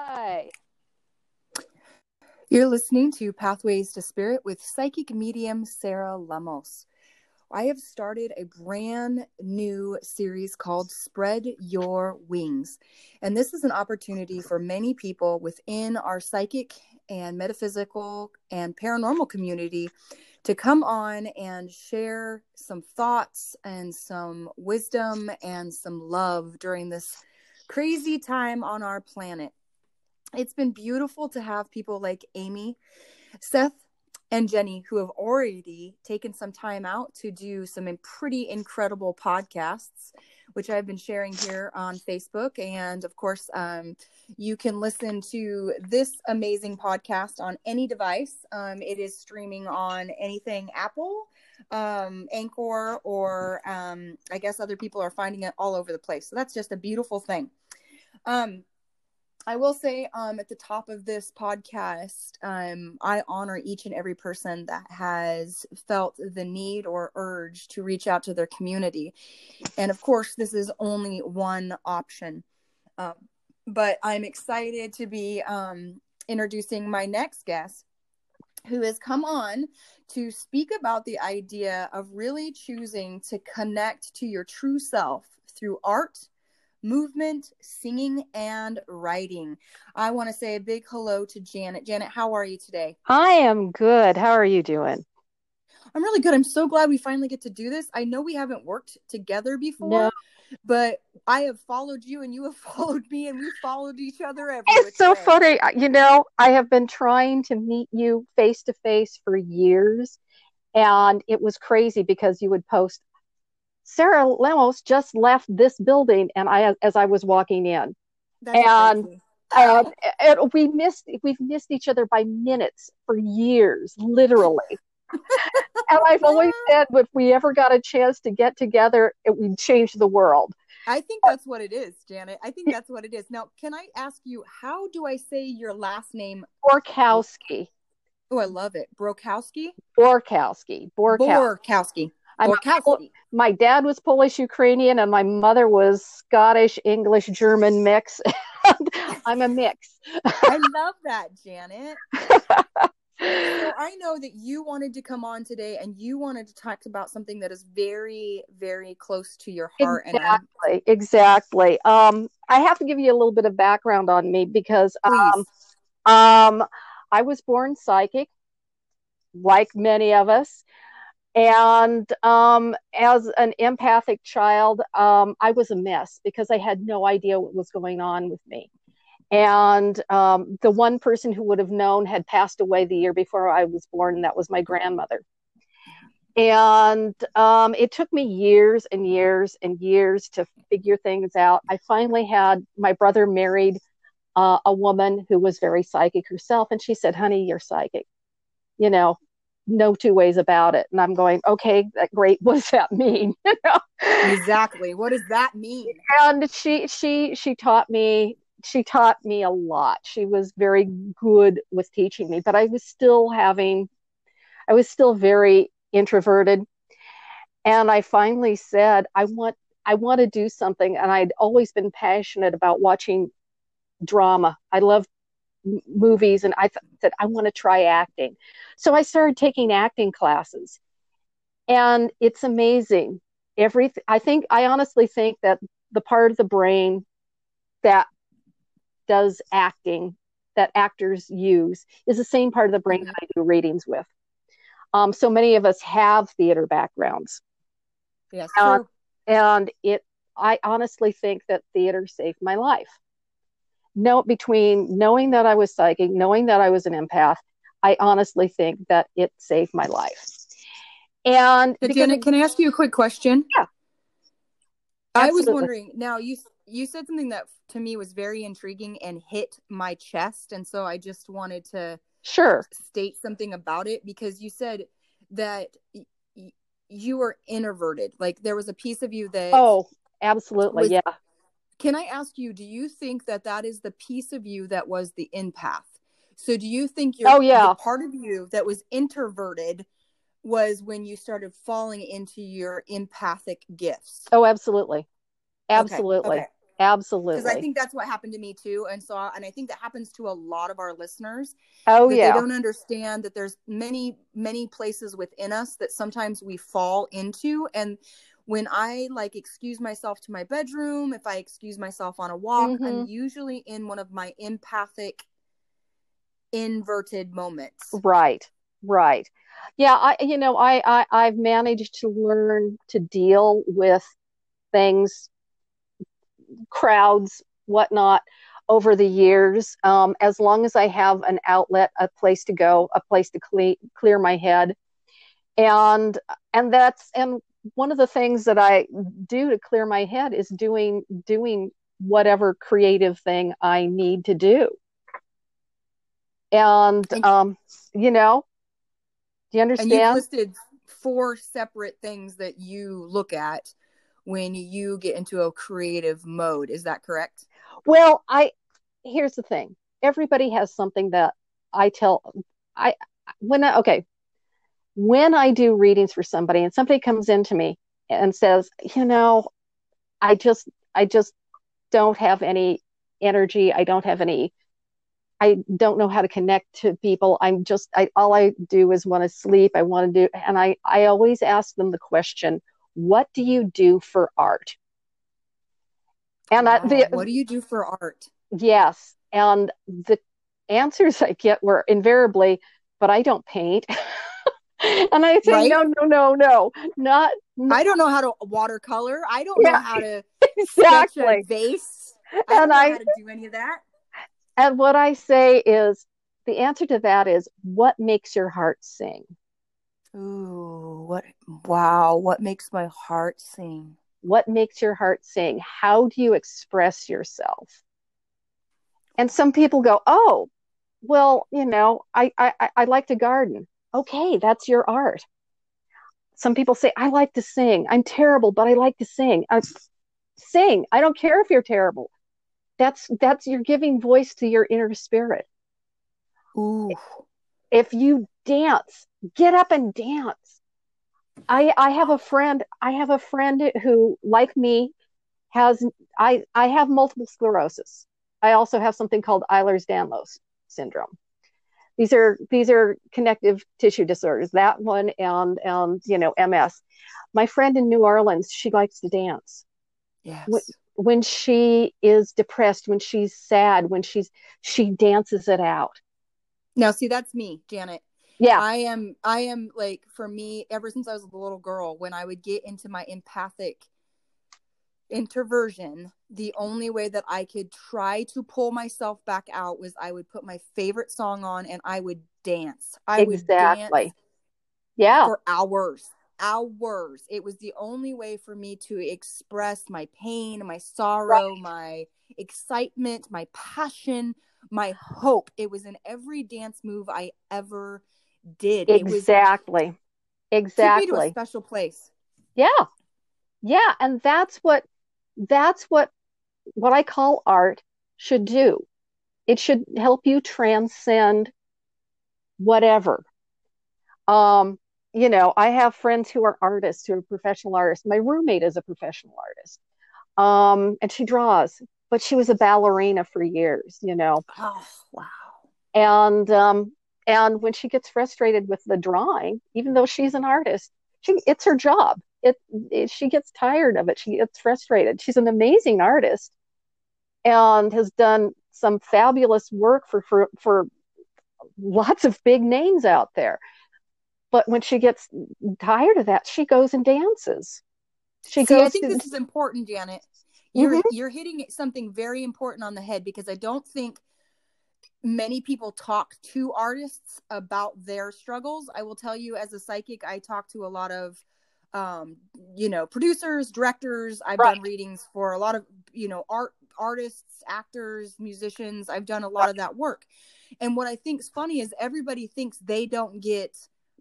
Hi. You're listening to Pathways to Spirit with psychic medium Sarah Lemos. I have started a brand new series called Spread Your Wings. And this is an opportunity for many people within our psychic and metaphysical and paranormal community to come on and share some thoughts and some wisdom and some love during this crazy time on our planet it's been beautiful to have people like Amy, Seth, and Jenny who have already taken some time out to do some pretty incredible podcasts, which I've been sharing here on Facebook. And of course, um, you can listen to this amazing podcast on any device. Um, it is streaming on anything Apple, um, Anchor, or um, I guess other people are finding it all over the place. So that's just a beautiful thing. I will say um, at the top of this podcast, um, I honor each and every person that has felt the need or urge to reach out to their community. And of course, this is only one option. Um, but I'm excited to be um, introducing my next guest, who has come on to speak about the idea of really choosing to connect to your true self through art movement, singing, and writing. I want to say a big hello to Janet. Janet, how are you today? I am good. How are you doing? I'm really good. I'm so glad we finally get to do this. I know we haven't worked together before, no. but I have followed you and you have followed me and we followed each other every It's so funny. You know, I have been trying to meet you face to face for years and it was crazy because you would post Sarah Lemos just left this building, and I as I was walking in, That's and. Uh, and we missed we've missed each other by minutes for years literally and i've always said if we ever got a chance to get together it would change the world I think that's what it is, Janet. I think that's what it is. Now, can I ask you, how do I say your last name? Borkowski. Oh, I love it. Brokowski? Borkowski. Borkowski. Borkowski. I'm my dad was Polish Ukrainian and my mother was Scottish English German mix. I'm a mix. I love that, Janet. so I know that you wanted to come on today and you wanted to talk about something that is very, very close to your heart. Exactly. And exactly. Um, I have to give you a little bit of background on me because um, um, I was born psychic, like many of us. And um, as an empathic child, um, I was a mess because I had no idea what was going on with me. And um, the one person who would have known had passed away the year before I was born, and that was my grandmother. And um, it took me years and years and years to figure things out. I finally had my brother married uh, a woman who was very psychic herself, and she said, Honey, you're psychic. You know, no two ways about it. And I'm going, okay, that great. What does that mean? you know? Exactly. What does that mean? And she she she taught me she taught me a lot. She was very good with teaching me, but I was still having I was still very introverted. And I finally said, I want I want to do something. And I'd always been passionate about watching drama. I love movies and I th- said I want to try acting. So I started taking acting classes. And it's amazing. Every I think I honestly think that the part of the brain that does acting that actors use is the same part of the brain that I do readings with. Um, so many of us have theater backgrounds. Yes, uh, and it I honestly think that theater saved my life know between knowing that I was psychic, knowing that I was an empath, I honestly think that it saved my life. And Janet, can I ask you a quick question? Yeah. I was wondering. Now you you said something that to me was very intriguing and hit my chest, and so I just wanted to sure state something about it because you said that y- you were introverted. Like there was a piece of you that oh, absolutely, was, yeah can I ask you, do you think that that is the piece of you that was the empath? So do you think your oh, yeah. part of you that was introverted was when you started falling into your empathic gifts? Oh, absolutely. Absolutely. Okay. absolutely because i think that's what happened to me too and so and i think that happens to a lot of our listeners oh that yeah they don't understand that there's many many places within us that sometimes we fall into and when i like excuse myself to my bedroom if i excuse myself on a walk Mhm. i'm usually in one of my empathic inverted moments. Right right. Yeah i you know I, I i've managed to learn to deal with things crowds whatnot over the years. Um, as long as i have an outlet a place to go a place to cle- clear my head. And and that's and one of the things that i do to clear my head is doing doing whatever creative thing i need to do. And And- um you know do you and you've understand? listed four separate things that you look at when you get into a creative mode. Is that correct? Well, I here's the thing. Everybody has something that I tell I when I, okay, when I do readings for somebody and somebody comes into me and says, "You know, I just I just don't have any energy. I don't have any I don't know how to connect to people. I'm just I all I do is want to sleep. I want to do and I I always ask them the question, "What do you do for art?" And I, the, what do you do for art Yes. And the answers I get were invariably, but I don't paint. and I say, Right. no, no, no, no, not I don't know how to watercolor. I don't know how to exactly. vase. I don't And know I- how to do any of that. And what I say is the answer to that is what makes your heart sing? Ooh, what wow, what makes my heart sing? What makes your heart sing? How do you express yourself? And some people go, oh, well, you know, I, I, I- I like to garden. Okay, that's your art. Some people say, I like to sing. I'm terrible, but I like to sing. I, sing. I don't care if you're terrible. That's that's you're giving voice to your inner spirit. Ooh. If you dance, get up and dance. I I have a friend, I have a friend who, like me, has I I have multiple sclerosis. I also have something called Ehlers-Danlos syndrome. These are these are connective tissue disorders. That one and and you know MS. My friend in New Orleans, she likes to dance. Yes. What- When she is depressed, when she's sad, when she's she dances it out. Now see that's me, Janet. Yeah, I am I am like for me ever since I was a little girl when I would get into my empathic introversion the only way that I could try to pull myself back out was I would put my favorite song on and I would dance. I would exactly. dance Yeah, for hours. Hours. It was the only way for me to express my pain, my sorrow, my excitement, my passion, my hope. It was in every dance move I ever did. It was exactly. me to a Exactly. special place. Yeah. Yeah, and that's what that's what what I call art should do. It should help you transcend whatever. Um, you know, I have friends who are artists, who are professional artists. My roommate is a professional artist. Um, and she draws, but she was a ballerina for years, you know. Oh, wow. And um and when she gets frustrated with the drawing, even though she's an artist, she it's her job. It, it she gets tired of it. She gets frustrated. She's an amazing artist and has done some fabulous work for for for lots of big names out there. But when she gets tired of that, she goes and dances. She See, goes I think to this is important, Janet. You're Mhm. you're hitting something very important on the head because I don't think many people talk to artists about their struggles. I will tell you as a psychic, I talk to a lot of um, you know, producers, directors. I've Right. done readings for a lot of, you know, art artists, actors, musicians. I've done a lot of that work. And what I think is funny is everybody thinks they don't get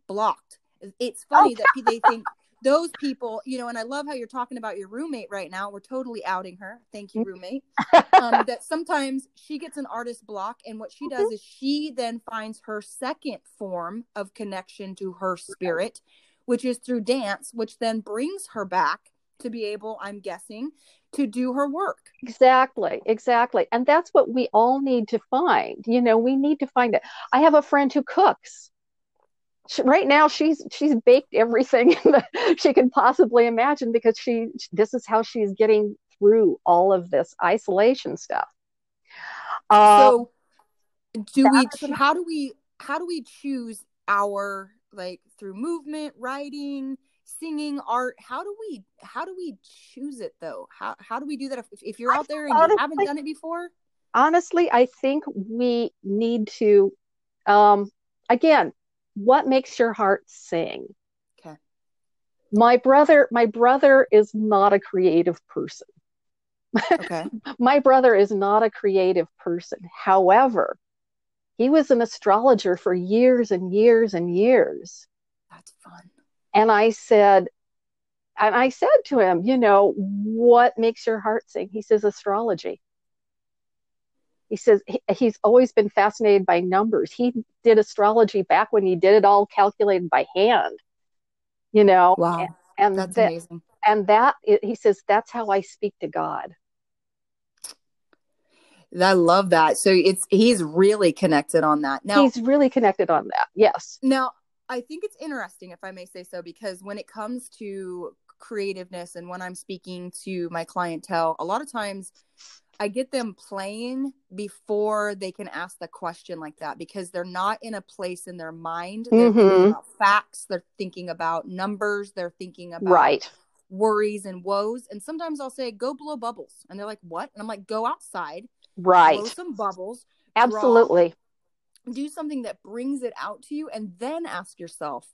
blocked. It's funny that they think those people, you know, and I love how you're talking about your roommate right now. We're totally outing her. Thank you, roommate. Um, that sometimes she gets an artist block, and what she does is she then finds her second form of connection to her spirit, which is through dance, which then brings her back to be able, I'm guessing, to do her work. Exactly, exactly. And that's what we all need to find. You know, we need to find it. I have a friend who cooks. She, right now she's she's baked everything she can possibly imagine because she this is how she's getting through all of this isolation stuff. Uh, so do we how do we how do we choose our like through movement, writing, singing, art? How do we how do we choose it though? How how do we do that if, if you're out there and honestly, you haven't done it before? Honestly, I think we need to um again, what makes your heart sing? Okay. My brother my brother is not a creative person. Okay. my brother is not a creative person. However, he was an astrologer for years and years and years. That's fun. And I said, and I said to him, you know, what makes your heart sing? He says, astrology. He says he, he's always been fascinated by numbers. He did astrology back when he did it all calculated by hand, you know. Wow. And, and that's that, amazing. And that, he says, that's how I speak to God. I love that. So it's he's really connected on that. Now he's really connected on that. Yes. Now I think it's interesting, if I may say so, because when it comes to creativeness and when I'm speaking to my clientele, a lot of times I get them playing before they can ask the question like that because they're not in a place in their mind. They're mm-hmm. thinking about facts, they're thinking about numbers, they're thinking about right. worries and woes. And sometimes I'll say, go blow bubbles. And they're like, what? And I'm like, go outside right blow some bubbles absolutely draw, do something that brings it out to you and then ask yourself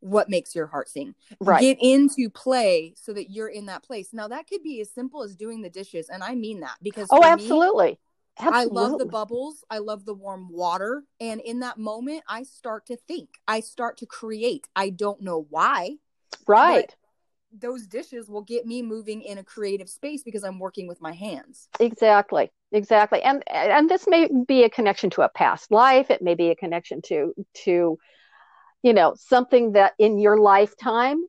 what makes your heart sing right get into play so that you're in that place now that could be as simple as doing the dishes and i mean that because oh absolutely me, Absolutely. I love the bubbles. I love the warm water. And in that moment, I start to think. I start to create. I don't know why. Right those dishes will get me moving in a creative space because I'm working with my hands. Exactly. Exactly. And and this may be a connection to a past life, it may be a connection to to you know, something that in your lifetime,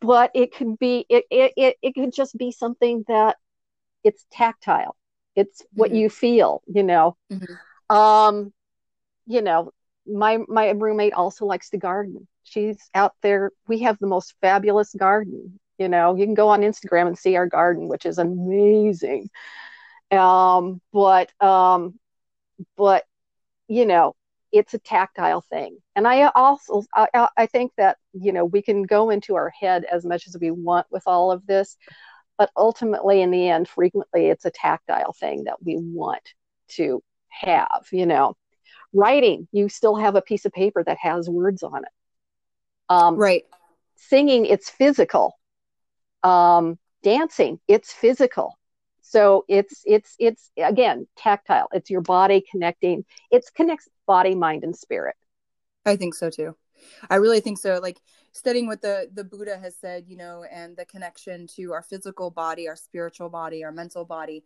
but it could be it it it, it could just be something that it's tactile. It's what mm-hmm. you feel, you know. Mm-hmm. Um you know, my my roommate also likes to garden she's out there. We have the most fabulous garden. You know, you can go on Instagram and see our garden, which is amazing. Um, but um, but you know, it's a tactile thing. And I also I, I think that you know we can go into our head as much as we want with all of this, but ultimately, in the end, frequently it's a tactile thing that we want to have. You know, writing, you still have a piece of paper that has words on it. Um, right. Singing, it's physical. Um, dancing, it's physical. So it's it's it's again tactile. It's your body connecting. It connects body, mind, and spirit. I think so too. I really think so. Like studying what the the Buddha has said, you know, and the connection to our physical body, our spiritual body, our mental body,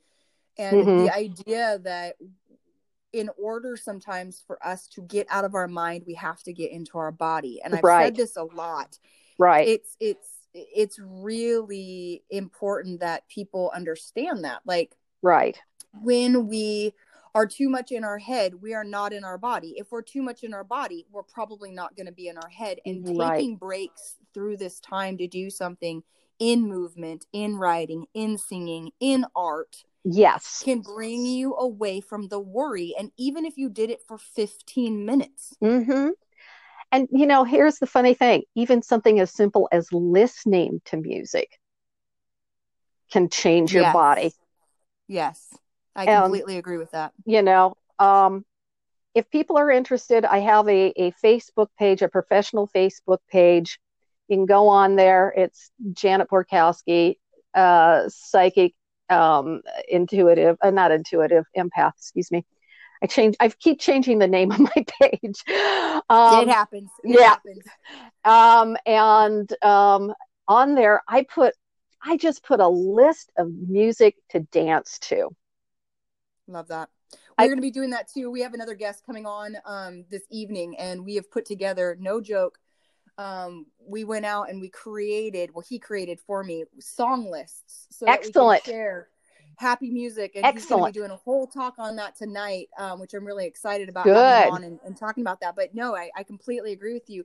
and mm-hmm. the idea that in order sometimes for us to get out of our mind, we have to get into our body. And I've right. said this a lot. Right. It's it's it's really important that people understand that. Like right. When we are too much in our head, we are not in our body. If we're too much in our body, we're probably not going to be in our head. And right. taking breaks through this time to do something in movement, in writing, in singing, in art yes. can bring you away from the worry. And even if you did it for 15 minutes. Mm-hmm. and you know here's the funny thing. Even something as simple as listening to music can change your yes. body. Yes. I completely agree with that. you know um, if people are interested i have a, a facebook page a professional facebook page you can go on there it's janet borkowski uh, psychic um, intuitive, uh, not intuitive, empath, excuse me. I change. I keep changing the name of my page. Um, it happens. It yeah. Happens. Um, and um, on there, I put. I just put a list of music to dance to. Love that. We're going to be doing that too. We have another guest coming on um, this evening, and we have put together, no joke, um, we went out and we created well he created for me song lists so excellent. share happy music. And excellent he's going to be doing a whole talk on that tonight um, which i'm really excited about Good. on and, and, talking about that. But no I, I completely agree with you.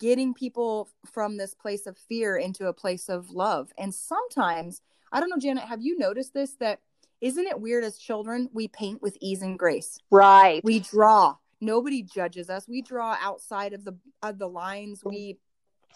Getting people from this place of fear into a place of love. And sometimes i don't know janet have you noticed this that isn't it weird as children we paint with ease and grace? Right. We draw nobody judges us. We draw outside of the of the lines. We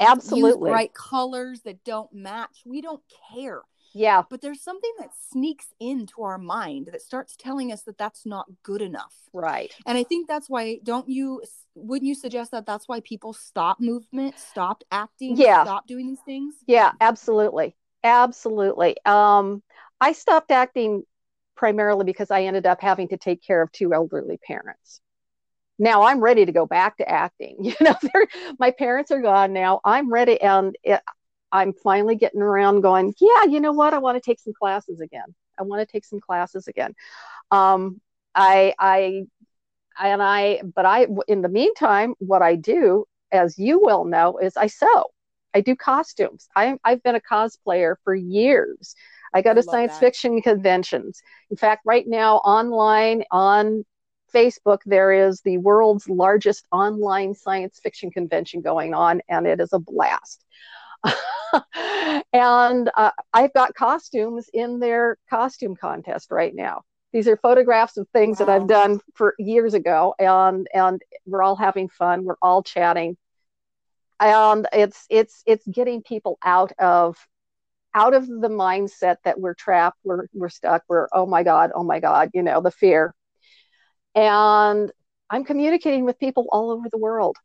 absolutely. bright colors that don't match. We don't care. Yeah. But there's something that sneaks into our mind that starts telling us that that's not good enough. Right. And i think that's why don't you wouldn't you suggest that that's why people stop movement stopped acting yeah. stop doing these things? Yeah absolutely. Absolutely. Um i stopped acting primarily because i ended up having to take care of two elderly parents now I'm ready to go back to acting. You know, my parents are gone now. I'm ready, and it, I'm finally getting around going. Yeah, you know what? I want to take some classes again. I want to take some classes again. Um, I, I, and I, but I, in the meantime, what I do, as you well know, is I sew. I do costumes. I, I've been a cosplayer for years. I go I to science that. fiction conventions. In fact, right now, online on Facebook, there is the world's largest online science fiction convention going on, and it is a blast. and uh, I've got costumes in their costume contest right now. These are photographs of things wow. that I've done for years ago, and and we're all having fun. We're all chatting, and it's it's it's getting people out of out of the mindset that we're trapped, we're we're stuck, we're oh my god, oh my god, you know the fear and I'm communicating with people all over the world.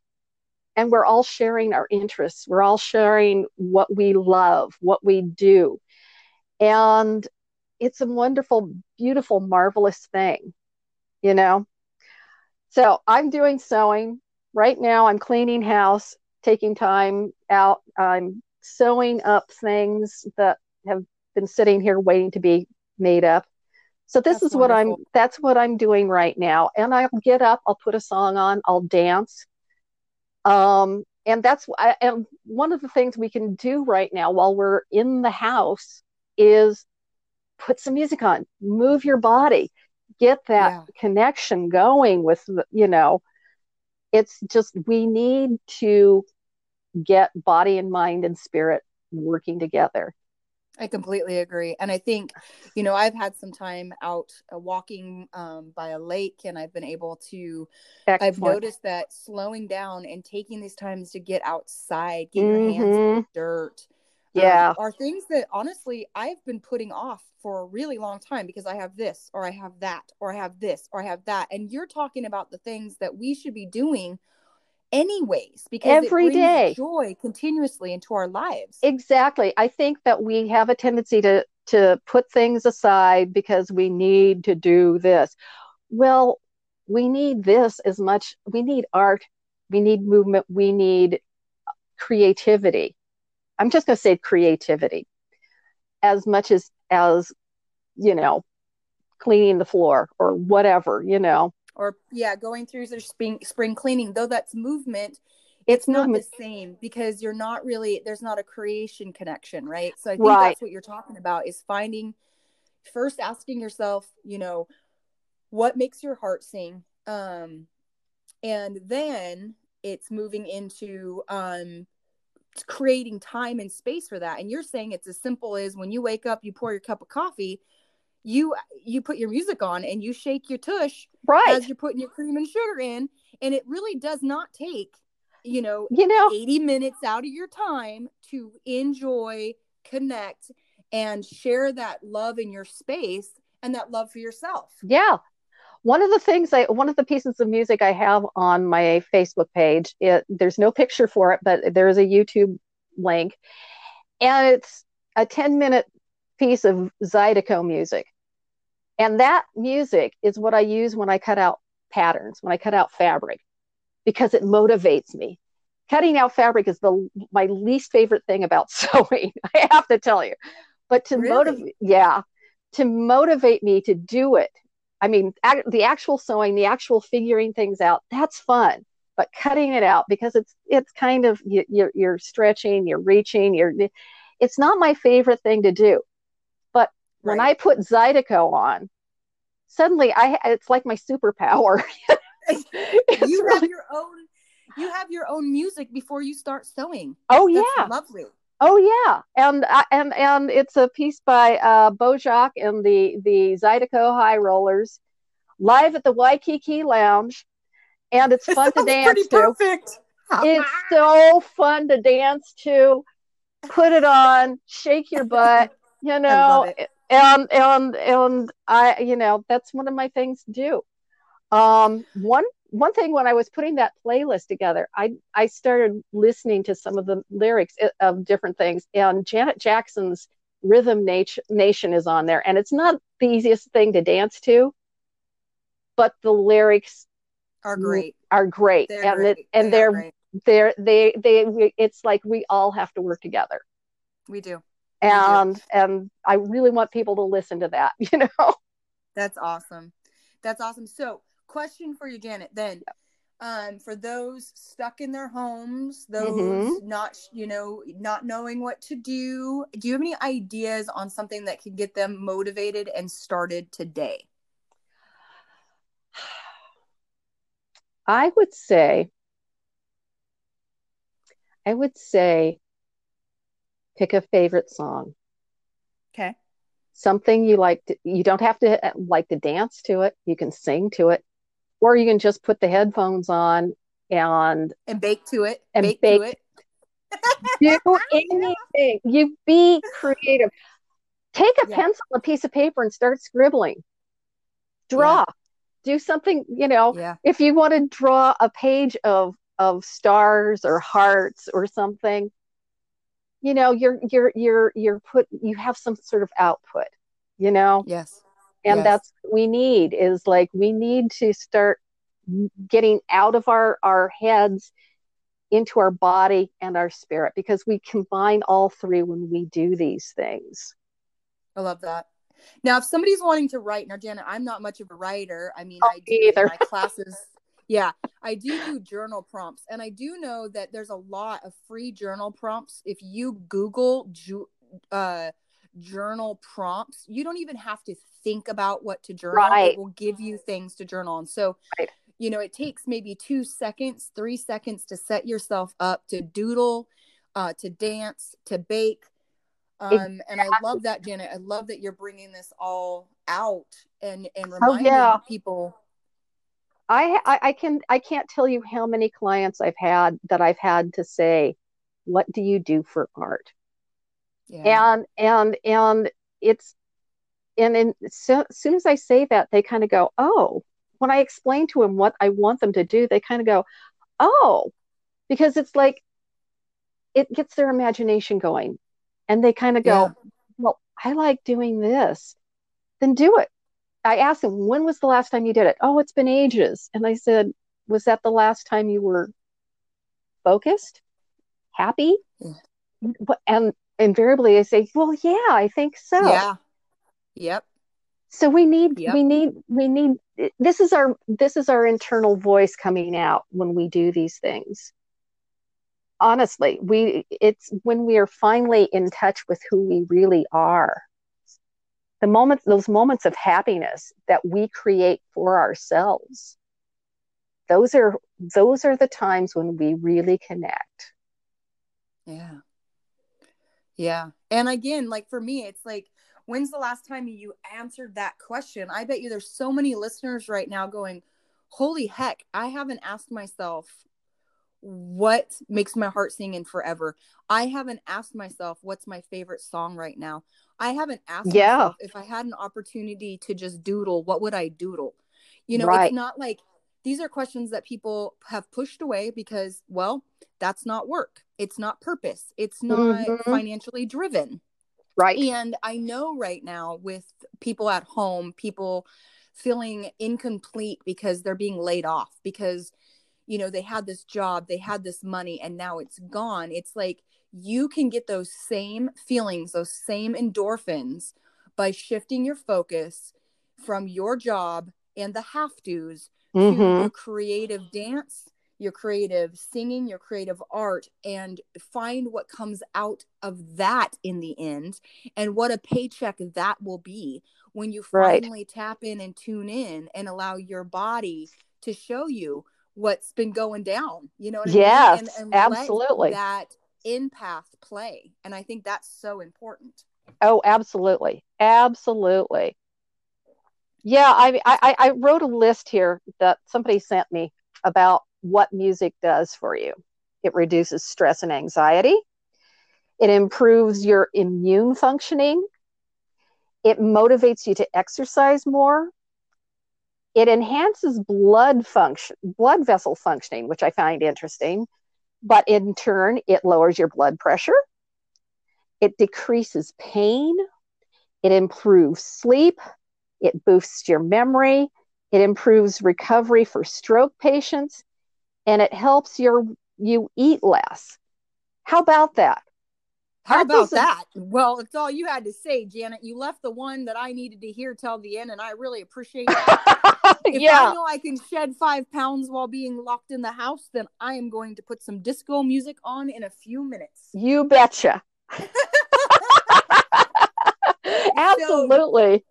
And we're all sharing our interests. We're all sharing what we love, what we do. And it's a wonderful, beautiful, marvelous thing, you know? So I'm doing sewing. Right now, I'm cleaning house, taking time out. I'm sewing up things that have been sitting here waiting to be made up. So this that's is what I'm that's what I'm doing right now. And I'll get up, I'll put a song on, I'll dance. Um, and that's I, and one of the things we can do right now while we're in the house is put some music on, move your body, get that yeah. connection going with you know. It's just we need to get body and mind and spirit working together I completely agree. And I think, you know, I've had some time out uh, walking um, by a lake and I've been able to, Excellent. I've noticed that slowing down and taking these times to get outside, get mm-hmm. your hands in mm-hmm. dirt. Um, yeah. Um, are things that honestly I've been putting off for a really long time because I have this or I have that or I have this or I have that. And you're talking about the things that we should be doing anyways because every day. joy continuously into our lives. Exactly. I think that we have a tendency to to put things aside because we need to do this. Well we need this as much we need art we need movement we need uh, creativity. I'm just going to say creativity. As much as as you know cleaning the floor or whatever you know or yeah going through their spring spring cleaning. Though that's movement it's, not the same because you're not really there's not a creation connection right? So i think right. that's what you're talking about is finding first asking yourself you know what makes your heart sing? Um and then it's moving into um creating time and space for that. And you're saying it's as simple as when you wake up you pour your cup of coffee you you put your music on and you shake your tush right. as you're putting your cream and sugar in and it really does not take you know you know 80 minutes out of your time to enjoy connect and share that love in your space and that love for yourself. Yeah. One of the things i one of the pieces of music i have on my facebook page it there's no picture for it but there is a youtube link and it's a 10 minute piece of Zydeco music. And that music is what I use when I cut out patterns, when I cut out fabric, because it motivates me. Cutting out fabric is the my least favorite thing about sewing. I have to tell you, but to really? motivate, yeah, to motivate me to do it. I mean, the actual sewing, the actual figuring things out, that's fun. but cutting it out because it's it's kind of you, you're, you're stretching, you're reaching, you're. It's not my favorite thing to do. When I put Zydeco on, suddenly I it's like my superpower. you really... have your own you have your own music before you start sewing. Oh That's yeah, lovely. Oh yeah, and and and it's a piece by uh, Beau Jocque and the the Zydeco High Rollers, live at the Waikiki Lounge, and it's fun to dance to. Perfect. it's so fun to dance to. Put it on, shake your butt, you know, and and and I, you know, that's one of my things to do. Um, one one thing when I was putting that playlist together, I I started listening to some of the lyrics uh, of different things, and Janet Jackson's Rhythm Nation is on there, and it's not the easiest thing to dance to, but the lyrics are great. Are great, they're and great. It, and they are they're they they it's like we all have to work together. We do. And do. and I really want people to listen to that. You know. That's awesome. That's awesome. So question for you, Janet. Then, um, for those stuck in their homes, those mm-hmm. not, you know, not knowing what to do, do you have any ideas on something that can get them motivated and started today? I would say, I would say, pick a favorite song. Okay. Something you like to, you don't have to uh, like to dance to it. You can sing to it or you can just put the headphones on and and bake to it and bake, bake to it do anything you be creative take a yeah. pencil a piece of paper and start scribbling draw yeah. do something you know yeah. if you want to draw a page of of stars or hearts or something you know you're you're you're you're put you have some sort of output you know? Yes. And yes. that's what we need is like we need to start getting out of our our heads into our body and our spirit because we combine all three when we do these things. I love that. Now if somebody's wanting to write now janet i'm not much of a writer. I mean oh, i do either. my classes yeah i do do journal prompts and i do know that there's a lot of free journal prompts if you google uh, journal prompts you don't even have to think about what to journal right. it will give you things to journal and so right. you know it takes maybe two seconds three seconds to set yourself up to doodle uh, to dance to bake um, exactly. and i love that janet i love that you're bringing this all out and and reminding oh, yeah. people I, I i can i can't tell you how many clients i've had that i've had to say what do you do for art yeah. and and and it's and then so, as soon as I say that, they kind of go, oh. When I explain to them what I want them to do, they kind of go, oh, because it's like it gets their imagination going, and they kind of go, yeah. well, I like doing this, then do it. I asked them, when was the last time you did it? Oh, it's been ages. And I said, was that the last time you were focused, happy? Mm. Yeah. And invariably, I say, well, yeah, I think so. Yeah. Yep. So we need yep. we need we need this is our this is our internal voice coming out when we do these things. Honestly, we it's when we are finally in touch with who we really are. The moments those moments of happiness that we create for ourselves. Those are those are the times when we really connect. Yeah. Yeah. And again, like for me, it's like when's the last time you answered that question? I bet you there's so many listeners right now going, holy heck, I haven't asked myself what makes my heart sing in forever. I haven't asked myself what's my favorite song right now. I haven't asked yeah. myself if I had an opportunity to just doodle, what would I doodle? You know, right. it's not like these are questions that people have pushed away because, well, that's not work. It's not purpose. It's not mm-hmm. financially driven. Right. And I know right now with people at home, people feeling incomplete because they're being laid off because you know they had this job, they had this money and now it's gone. It's like you can get those same feelings, those same endorphins by shifting your focus from your job and the have tos mm-hmm. to your creative dance your creative singing, your creative art, and find what comes out of that in the end and what a paycheck that will be when you finally right. tap in and tune in and allow your body to show you what's been going down. You know yes, I mean? and, and absolutely. that empath play. And I think that's so important. Oh, absolutely. Absolutely. Yeah, I, I I wrote a list here that somebody sent me about what music does for you. It reduces stress and anxiety. It improves your immune functioning. It motivates you to exercise more. It enhances blood function, blood vessel functioning, which I find interesting. But in turn, it lowers your blood pressure. It decreases pain. It improves sleep. It boosts your memory. It improves recovery for stroke patients and it helps your you eat less. How about that? How about that? Well, it's all you had to say, Janet. You left the one that I needed to hear till the end, and I really appreciate that. if yeah. I know I can shed five pounds while being locked in the house, then I am going to put some disco music on in a few minutes. You betcha. Absolutely.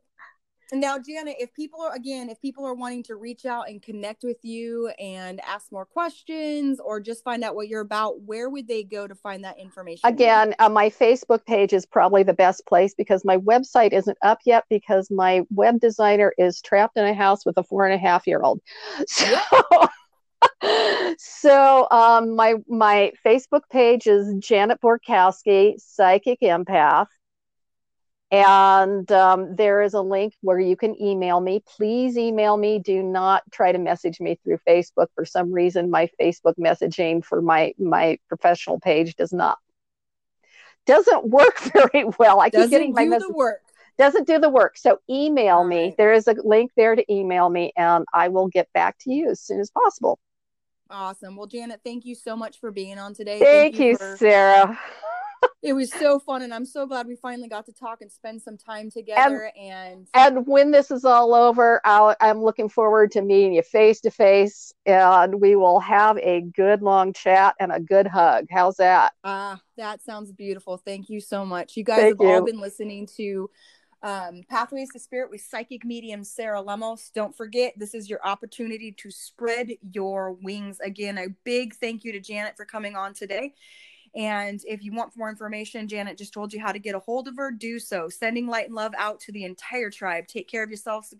Now, Janet, if people are again, if people are wanting to reach out and connect with you and ask more questions or just find out what you're about, where would they go to find that information? Again, uh, my Facebook page is probably the best place because my website isn't up yet because my web designer is trapped in a house with a four and a half year old. So. so um, my my Facebook page is Janet Borkowski, Psychic Empath and um, there is a link where you can email me. Please email me. Do not try to message me through Facebook. For some reason, my Facebook messaging for my my professional page does not doesn't work very well. I doesn't keep getting my message. work. Doesn't do the work. So email me. Right. There is a link there to email me, and I will get back to you as soon as possible. Awesome. Well, Janet, thank you so much for being on today. Thank, thank you, you for- Sarah it was so fun and i'm so glad we finally got to talk and spend some time together and and, and when this is all over i am looking forward to meeting you face to face and we will have a good long chat and a good hug how's that ah uh, that sounds beautiful thank you so much you guys Thank have you. all been listening to um, Pathways to Spirit with psychic medium Sarah Lemos. Don't forget, this is your opportunity to spread your wings. Again, a big thank you to Janet for coming on today. And if you want more information, Janet just told you how to get a hold of her. Do so. Sending light and love out to the entire tribe. Take care of yourselves,